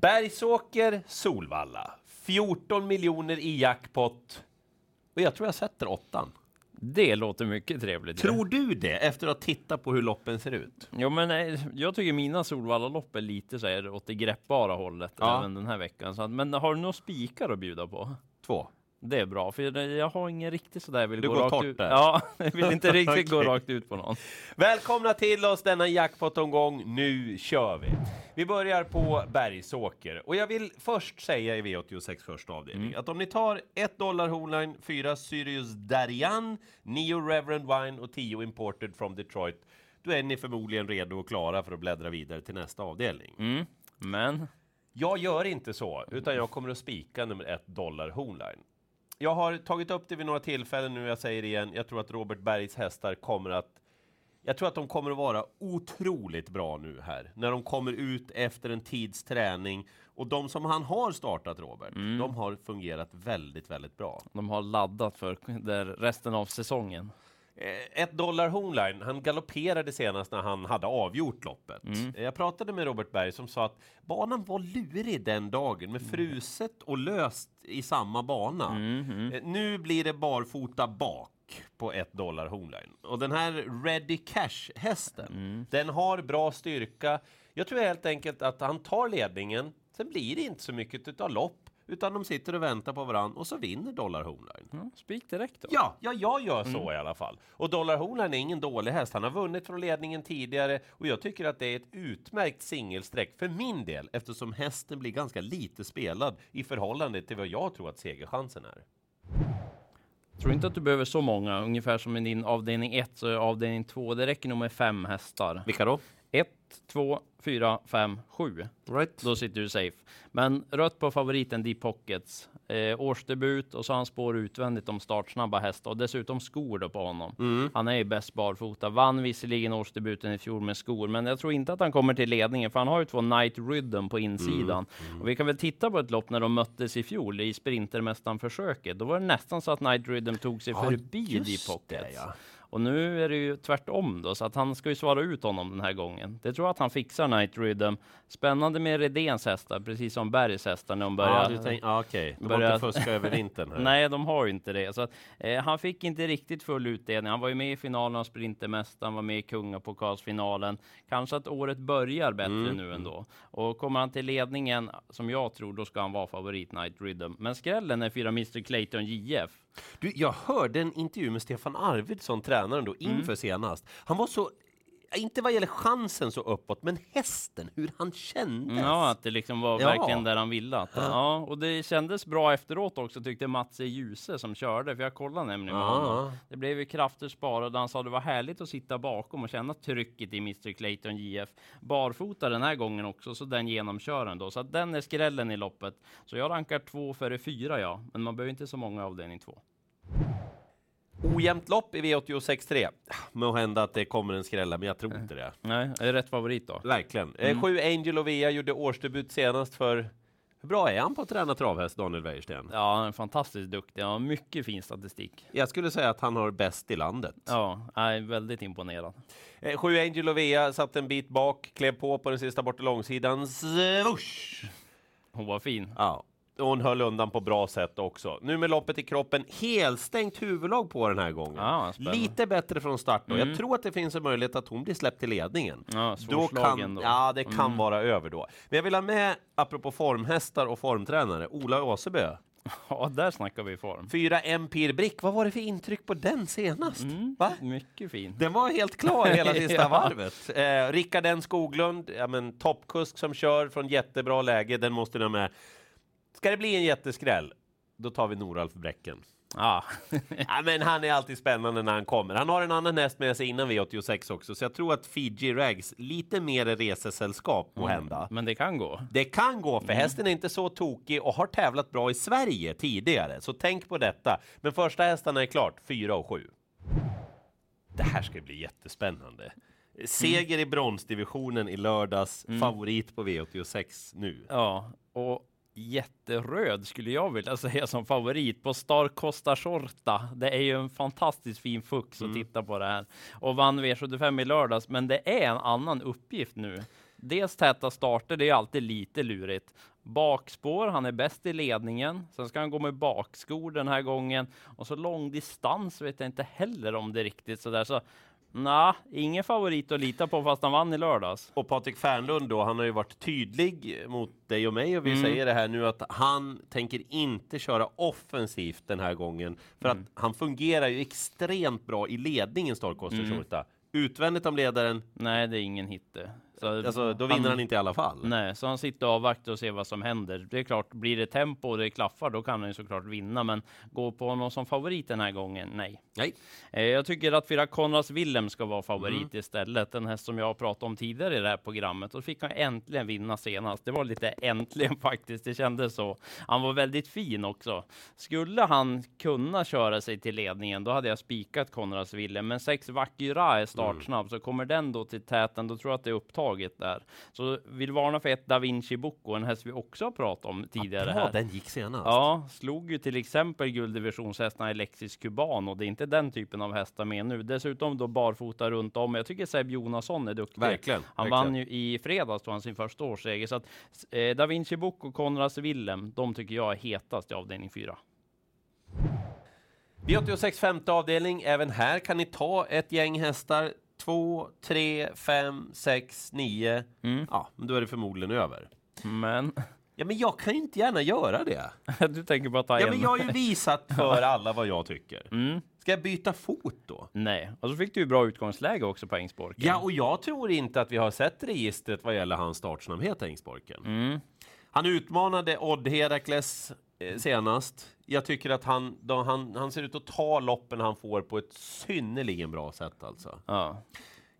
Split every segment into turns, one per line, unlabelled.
Bergsåker, Solvalla. 14 miljoner i jackpot. Och jag tror jag sätter åttan.
Det låter mycket trevligt.
Tror du det efter att ha tittat på hur loppen ser ut?
Jo, men eh, jag tycker mina Solvalla-lopp är lite så här åt det greppbara hållet
Ja.
även den här veckan. Så att, men har du några spikar att bjuda på?
Två.
Det är bra, för jag- jag har ingen riktigt sådär vill
Du
gå rakt
torrt
ut.
där.
Ja, jag vill inte riktigt gå
Okej.
rakt ut på någon.
Välkomna till oss denna jackpot-omgång. Nu kör vi! Vi börjar på Bergsåker. Och jag vill först säga i V86 första avdelning att om ni tar 1 dollar Hornline, 4 Sirius Darian, 9 Reverend Wine och 10 Imported from Detroit, då är ni förmodligen redo och klara för att bläddra vidare till nästa avdelning.
Mm. Men
Jag gör inte så, utan jag kommer att spika nummer 1 dollar Hornline. Jag har tagit upp det vid några tillfällen nu, jag säger det igen, jag tror att Robert Bergs hästar kommer att jag tror att de kommer att vara otroligt bra nu här, när de kommer ut efter en tids träning. Och de som han har startat, Robert, de har fungerat väldigt, väldigt bra.
de har laddat för resten av säsongen.
Eh, Ett dollar Hornline, han galopperade senast när han hade avgjort loppet. Eh, Jag pratade med Robert Berg som sa att banan var lurig den dagen med fruset och löst i samma bana. Eh, Nu blir det barfota bak på ett dollar Hornline. Och den här Ready Cash-hästen, den har bra styrka. Jag tror helt enkelt att han tar ledningen, sen blir det inte så mycket utav lopp, utan de sitter och väntar på varandra och så vinner dollar Hornline.
Ja, spik direkt då.
Ja, ja, jag gör så i alla fall. Och Dollar Hornline är ingen dålig häst. Han har vunnit från ledningen tidigare och jag tycker att det är ett utmärkt singelsträck för min del eftersom hästen blir ganska lite spelad i förhållande till vad jag tror att segerchansen är.
Tror inte att du behöver så många, ungefär som i din avdelning 1 så avdelning 2. Det räcker nog med fem hästar.
Vilka då?
1, 2, 4, 5, 7.
Right.
Då sitter du safe. Men rött på favoriten Deep Pockets. Eh, årsdebut och så har han spår utvändigt om startsnabba hästar och dessutom skor då på honom.
Mm.
Han är ju bäst barfota. Vann visserligen årsdebuten i fjol med skor, men jag tror inte att han kommer till ledningen för han har ju två Night Rhythm på insidan.
Mm.
Och vi kan väl titta på ett lopp när de möttes i fjol i Sprintermästaren-försöket. Då var det nästan så att Night Rhythm tog sig förbi
just
Deep
det,
Pockets.
ja.
Och nu är det ju tvärtom då, så att han ska ju svara ut honom den här gången. Det tror jag att han fixar Night Rhythm. Spännande med Redéns hästar, precis som Bergs hästar när de börjar.
Ja, tänk, okej. De har
börjar-
inte fuskat över vintern här.
Nej, de har ju inte det. Så att, eh, han fick inte riktigt full utdelning. Han var ju med i finalen av Sprintermästaren, var med i Kungapokalsfinalen. Kanske att året börjar bättre
Mm.
nu ändå. Och kommer han till ledningen, som jag tror, då ska han vara favorit Night Rhythm. Men skrällen är fyra Mr Clayton JF.
Du, jag hörde en intervju med Stefan Arvidsson, tränaren då, inför
Mm.
senast. Han var så, inte vad gäller chansen så uppåt, men hästen, hur han kändes.
Ja, att det liksom var
Ja.
verkligen där han ville. Att, ja, och det kändes bra efteråt också tyckte Mats E. Djuse som körde, för jag kollade nämligen med
Ja.
honom. Det blev ju krafter sparade. Han sa det var härligt att sitta bakom och känna trycket i Mr Clayton JF. Barfota den här gången också, så den genomkör då. Så att den är skrällen i loppet. Så jag rankar två före fyra, ja. Men man behöver inte så många avdelning två.
Ojämnt lopp i V86.3. Må hända att det kommer en skrälla, men jag tror inte det.
Nej, är det rätt favorit då?
Verkligen.
Mm.
Eh, Sju Angel Ovea gjorde årsdebut senast för... Hur bra är han på att träna travhäst, Daniel Wäjersten?
Ja, han är fantastiskt duktig. Han har mycket fin statistik.
Jag skulle säga att han har bäst i landet.
Ja, jag är väldigt imponerad.
Eh, Sju Angel Ovea satt en bit bak, klev på på den sista bortre långsidan. Swoosh!
Hon var fin.
Ja, och hon höll undan på bra sätt också. Nu med loppet i kroppen, helstängt huvudlag på den här gången.
Spännande.
Lite bättre från start då.
Mm.
Jag tror att det finns en möjlighet att hon blir släppt till ledningen.
Ja,
Då kan,
då.
ja, det kan
Mm.
vara över då. Men jag vill ha med, apropå formhästar och formtränare, Ola Åsebö.
Ja, där snackar vi form.
Fyra Empire Brick, vad var det för intryck på den senast?
Mm.
Va?
Mycket fin.
Den var helt klar hela sista
Ja.
varvet. Eh, Rickard N Skoglund, ja, men, toppkusk som kör från jättebra läge, den måste ni ha med. Ska det bli en jätteskräll, då tar vi Noralf Bräcken.
Ja,
Ja, men han är alltid spännande när han kommer. Han har en annan häst med sig innan V86 också, så jag tror att Fiji Rags lite mer är resesällskap må hända.
men det kan gå.
Det kan gå, för hästen är inte så tokig och har tävlat bra i Sverige tidigare, så tänk på detta. Men första hästarna är klart, 4 och 7. Det här ska bli jättespännande. Seger i bronsdivisionen i lördags, favorit på V86 nu.
Ja, och jätteröd skulle jag vilja säga som favorit på Star Costa Shorta. Det är ju en fantastiskt fin fux att titta på det här och vann V75 i lördags. Men det är en annan uppgift nu. dels täta starter, det är alltid lite lurigt. Bakspår, han är bäst i ledningen. Sen ska han gå med bakskor den här gången. Och så lång distans vet jag inte heller om det är riktigt sådär. Så Nej, ingen favorit att lita på fast han vann i lördags.
Och Patrik Fernlund då, han har ju varit tydlig mot dig och mig och vi mm. säger det här nu att han tänker inte köra offensivt den här gången för mm. att han fungerar ju extremt bra i ledningen Storkoster mm. Utvändigt om ledaren?
Nej, det är ingen hit
så alltså, då vinner han, han, inte i alla fall.
Nej, så han sitter och avvaktar och ser vad som händer. Det är klart, blir det tempo och det klaffar, då kan han ju såklart vinna. Men gå på någon som favorit den här gången, nej.
nej.
Eh, jag tycker att fyra Konrads Willem ska vara favorit mm. istället. Den häst som jag har pratat om tidigare i det här programmet. Och fick han äntligen vinna senast. Det var lite äntligen faktiskt. Det kändes så. Han var väldigt fin också. Skulle han kunna köra sig till ledningen, då hade jag spikat Konrads Willem. Men sex Vakira är startsnabb, mm. så kommer den då till täten, då tror jag att det är upptaget laget där. Så vill varna för ett Da Vinci Bocco, en häst vi också har pratat om tidigare. Ja,
den gick senast.
Ja, slog ju till exempel gulddivisionshästarna Alexis Cuban och det är inte den typen av hästar med nu. Dessutom då barfota runt om. Jag tycker Seb Jonasson är duktig.
Verkligen.
Han
verkligen.
vann ju i fredags då han sin första årsseger. Så att eh, Da Vinci Bocco och Konrads Willem, de tycker jag är hetast i avdelning 4.
V86 femte avdelning. Även här kan ni ta ett gäng hästar två, tre, fem, sex, nio. Mm. Ja, men då är det förmodligen över.
Men...
Ja, men jag kan ju inte gärna göra det.
du tänker bara ta
ja,
en.
men jag har ju visat för alla vad jag tycker. Mm. Ska jag byta fot då?
Nej, och så fick du ju bra utgångsläge också på Ängsborken.
Ja, och jag tror inte att vi har sett registret vad gäller hans startsnabbhet Ängsborken. Mm. Han utmanade Odd Herakles senast. Jag tycker att han, då, han, han ser ut att ta loppen han får på ett synnerligen bra sätt alltså.
Ja.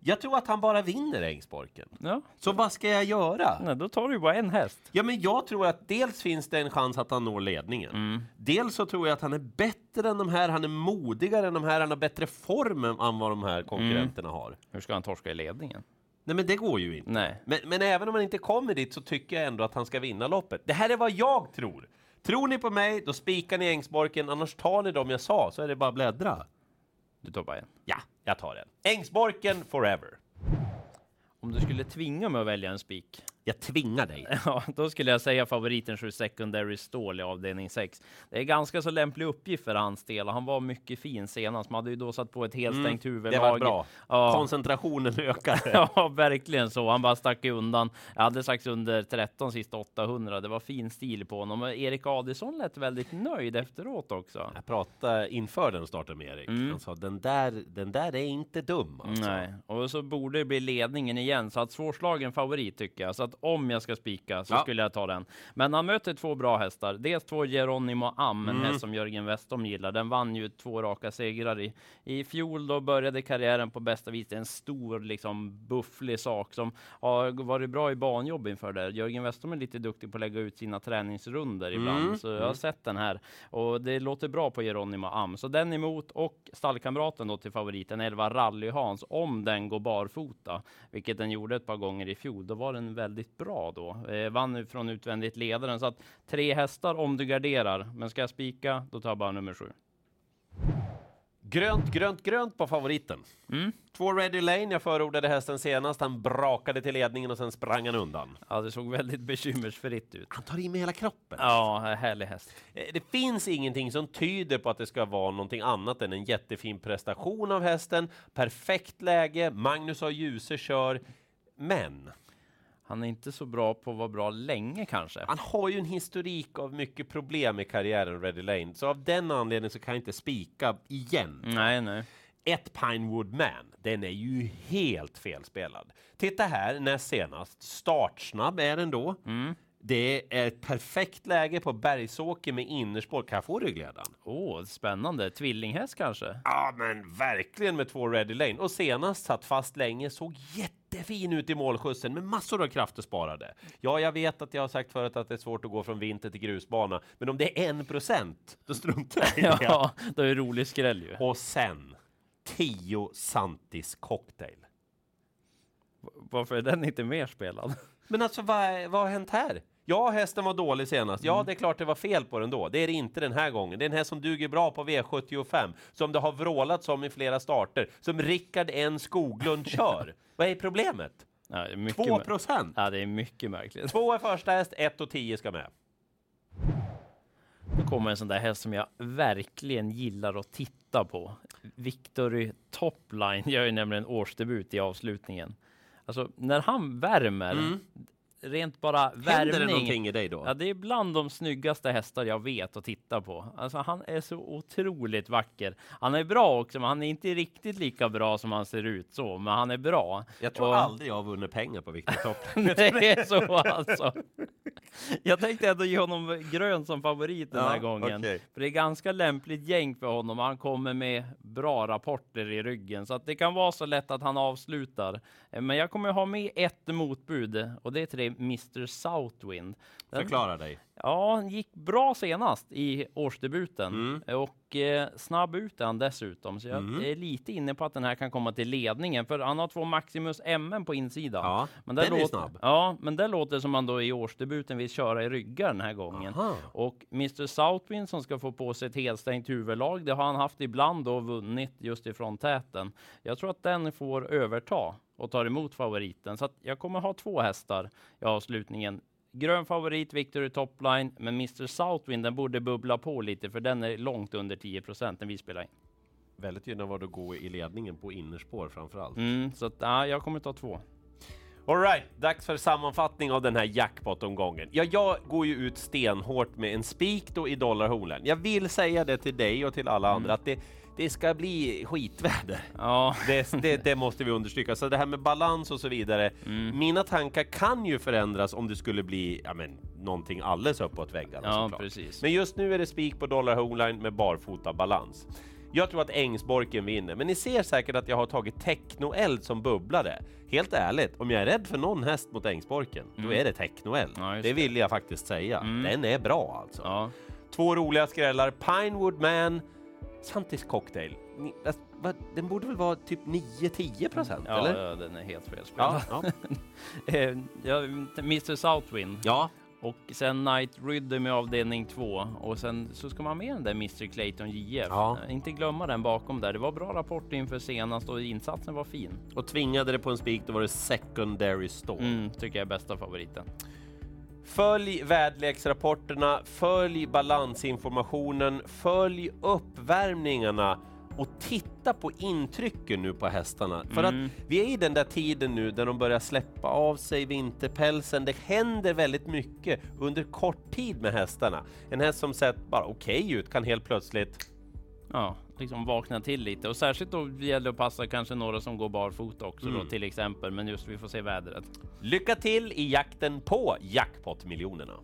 Jag tror att han bara vinner Ängsborken.
Ja.
Så vad ska jag göra?
Nej, då tar du bara en häst.
Ja, men jag tror att dels finns det en chans att han når ledningen. Mm. Dels så tror jag att han är bättre än de här. Han är modigare än de här. Han har bättre form än vad de här konkurrenterna mm. har.
Hur ska han torska i ledningen?
Nej, men det går ju inte.
Nej.
Men, men även om han inte kommer dit så tycker jag ändå att han ska vinna loppet. Det här är vad jag tror. Tror ni på mig, då spikar ni Ängsborken. Annars tar ni dem jag sa, så är det bara att bläddra.
Du tar bara en?
Ja, jag tar en. Ängsborken forever.
Om du skulle tvinga mig att välja en spik,
jag tvingar dig.
Ja, då skulle jag säga favoriten 7 Secondary Stål i avdelning 6. Det är ganska så lämplig uppgift för hans del han var mycket fin senast. Man hade ju då satt på ett helstängt mm, huvudlag.
Det var bra. Ja. Koncentrationen ökade.
ja, verkligen så. Han bara stack undan. Jag hade sagt under 13 sista 800. Det var fin stil på honom. Erik Adison lät väldigt nöjd efteråt också.
Jag pratade inför den starten med Erik. Mm. Han sa den där, den där är inte dum. Alltså.
Nej, och så borde det bli ledningen igen. Så att svårslagen favorit tycker jag. Så att om jag ska spika så ja. skulle jag ta den. Men han möter två bra hästar. Dels två Geronimo Am, en mm. häst som Jörgen Westholm gillar. Den vann ju två raka segrar i, i fjol. Då började karriären på bästa vis. En stor, liksom bufflig sak som har varit bra i banjobb inför det. Jörgen Westholm är lite duktig på att lägga ut sina träningsrunder ibland, mm. så jag har mm. sett den här och det låter bra på Geronimo Am. Så den emot och stallkamraten då till favoriten 11 Rally Hans om den går barfota, vilket den gjorde ett par gånger i fjol. Då var den väldigt väldigt bra då. Eh, vann från utvändigt ledaren. Så att tre hästar om du garderar. Men ska jag spika, då tar jag bara nummer sju.
Grönt, grönt, grönt på favoriten. Mm. Två Ready Lane, jag förordade hästen senast. Han brakade till ledningen och sen sprang han undan.
Ja, det såg väldigt bekymmersfritt ut.
Han tar i med hela kroppen.
Ja, härlig häst.
Eh, det finns ingenting som tyder på att det ska vara någonting annat än en jättefin prestation av hästen. Perfekt läge, Magnus har Djuse kör. Men
han är inte så bra på att vara bra länge kanske.
Han har ju en historik av mycket problem i karriären, Ready Lane. Så av den anledningen så kan jag inte spika igen.
Nej, nej.
Ett Pinewood Man, den är ju helt felspelad. Titta här, näst senast. Startsnabb är den då. Mm. Det är ett perfekt läge på Bergsåker med innerspår. Kan jag få ryggledaren?
Åh, oh, spännande. Tvillinghäst kanske?
Ja, men verkligen med två Ready Lane. Och senast satt fast länge, såg jättefin ut i målskjutsen med massor av krafter sparade. Ja, jag vet att jag har sagt förut att det är svårt att gå från vinter till grusbana, men om det är en procent, då struntar jag i
det. ja, då är det rolig skräll ju.
Och sen 10 Santis cocktail.
Varför är den inte mer spelad?
Men alltså, vad, vad har hänt här? Ja, hästen var dålig senast. Ja, mm. det är klart det var fel på den då. Det är det inte den här gången. Det är en häst som duger bra på V75, som det har vrålats om i flera starter, som Rickard N Skoglund kör. Vad är problemet?
Ja, det är mycket
2
mär-
procent!
Ja, det är mycket märkligt.
Två är första häst, ett och tio ska med.
Nu kommer en sån där häst som jag verkligen gillar att titta på. Victory Topline gör ju nämligen årsdebut i avslutningen. Alltså när han värmer, rent bara
Mm. Händer det
värmning.
någonting i dig då?
Ja, det är bland de snyggaste hästar jag vet att titta på. Alltså, han är så otroligt vacker. Han är bra också, men han är inte riktigt lika bra som han ser ut så, men han är bra.
Jag tror
Och-
aldrig jag har vunnit pengar på Victor Topp.
Det är så alltså. Jag tänkte ändå ge honom grön som favorit den här
Ja,
gången.
okej.
För det är ganska lämpligt gäng för honom. Han kommer med bra rapporter i ryggen så att det kan vara så lätt att han avslutar. Eh, Men jag kommer ha med ett motbud och det är till det Mr Southwind. Den-
Förklara dig.
Ja, han gick bra senast i årsdebuten
Mm.
och eh, snabb ut är han dessutom. Så jag
Mm.
är lite inne på att den här kan komma till ledningen för han har två Maximus MM på insidan.
Ja,
men
den
där
är ju
låter,
snabb.
Ja, men det låter som han då i årsdebuten vill köra i ryggar den här gången.
Aha.
Och Mr Southwind som ska få på sig ett helstängt huvudlag, det har han haft ibland och vunnit just ifrån täten. Jag tror att den får överta och tar emot favoriten. Så jag kommer ha två hästar i avslutningen. Grön favorit, Victory Topline, men Mr Southwind den borde bubbla på lite för den är långt under 10 procent när vi spelar in.
Väldigt gynnar vad du går i ledningen på innerspår framför allt.
Mm, så att, ja, jag kommer ta två.
Alright, dags för sammanfattning av den här jackpot-omgången. Ja, jag går ju ut stenhårt med en spik då i dollarhornen. Jag vill säga det till dig och till alla andra att det, det ska bli skitväder.
Ja,
Det, det, det måste vi understryka. Så det här med balans och så vidare. Mina tankar kan ju förändras om det skulle bli ja, men, någonting alldeles uppåt väggarna
ja
såklart.
precis.
Men just nu är det spik på dollar Homeline med barfota balans. Jag tror att Ängsborken vinner, men ni ser säkert att jag har tagit Technoeld som bubblare. Helt ärligt, om jag är rädd för någon häst mot Ängsborken, då är det Technoeld.
Ja,
det vill jag faktiskt säga. Den är bra alltså.
Ja.
Två roliga skrällar, Pinewood Man, Santis Cocktail. Ni, alltså, vad- den borde väl vara typ 9-10 procent,
Ja,
eller?
ja, den är helt felspelad.
Ja, ja.
Eh, ja, Mr Southwind
ja,
och sen Night Rhythm i avdelning 2 och sen så ska man ha med den där Mr Clayton JF.
Ja.
Inte glömma den bakom där. Det var bra rapport inför senast och insatsen var fin.
och tvingade det på en spik, då var det Secondary Store.
Mm, tycker jag är bästa favoriten.
Följ väderleksrapporterna, följ balansinformationen, följ uppvärmningarna och titta på intrycken nu på hästarna. För att vi är i den där tiden nu där de börjar släppa av sig vinterpälsen. Det händer väldigt mycket under kort tid med hästarna. En häst som sett bara okej ut kan helt plötsligt
Ja, liksom vakna till lite och särskilt då gäller det att passa kanske några som går barfota också då till exempel. Men just vi får se vädret.
lycka till i jakten på jackpot-miljonerna.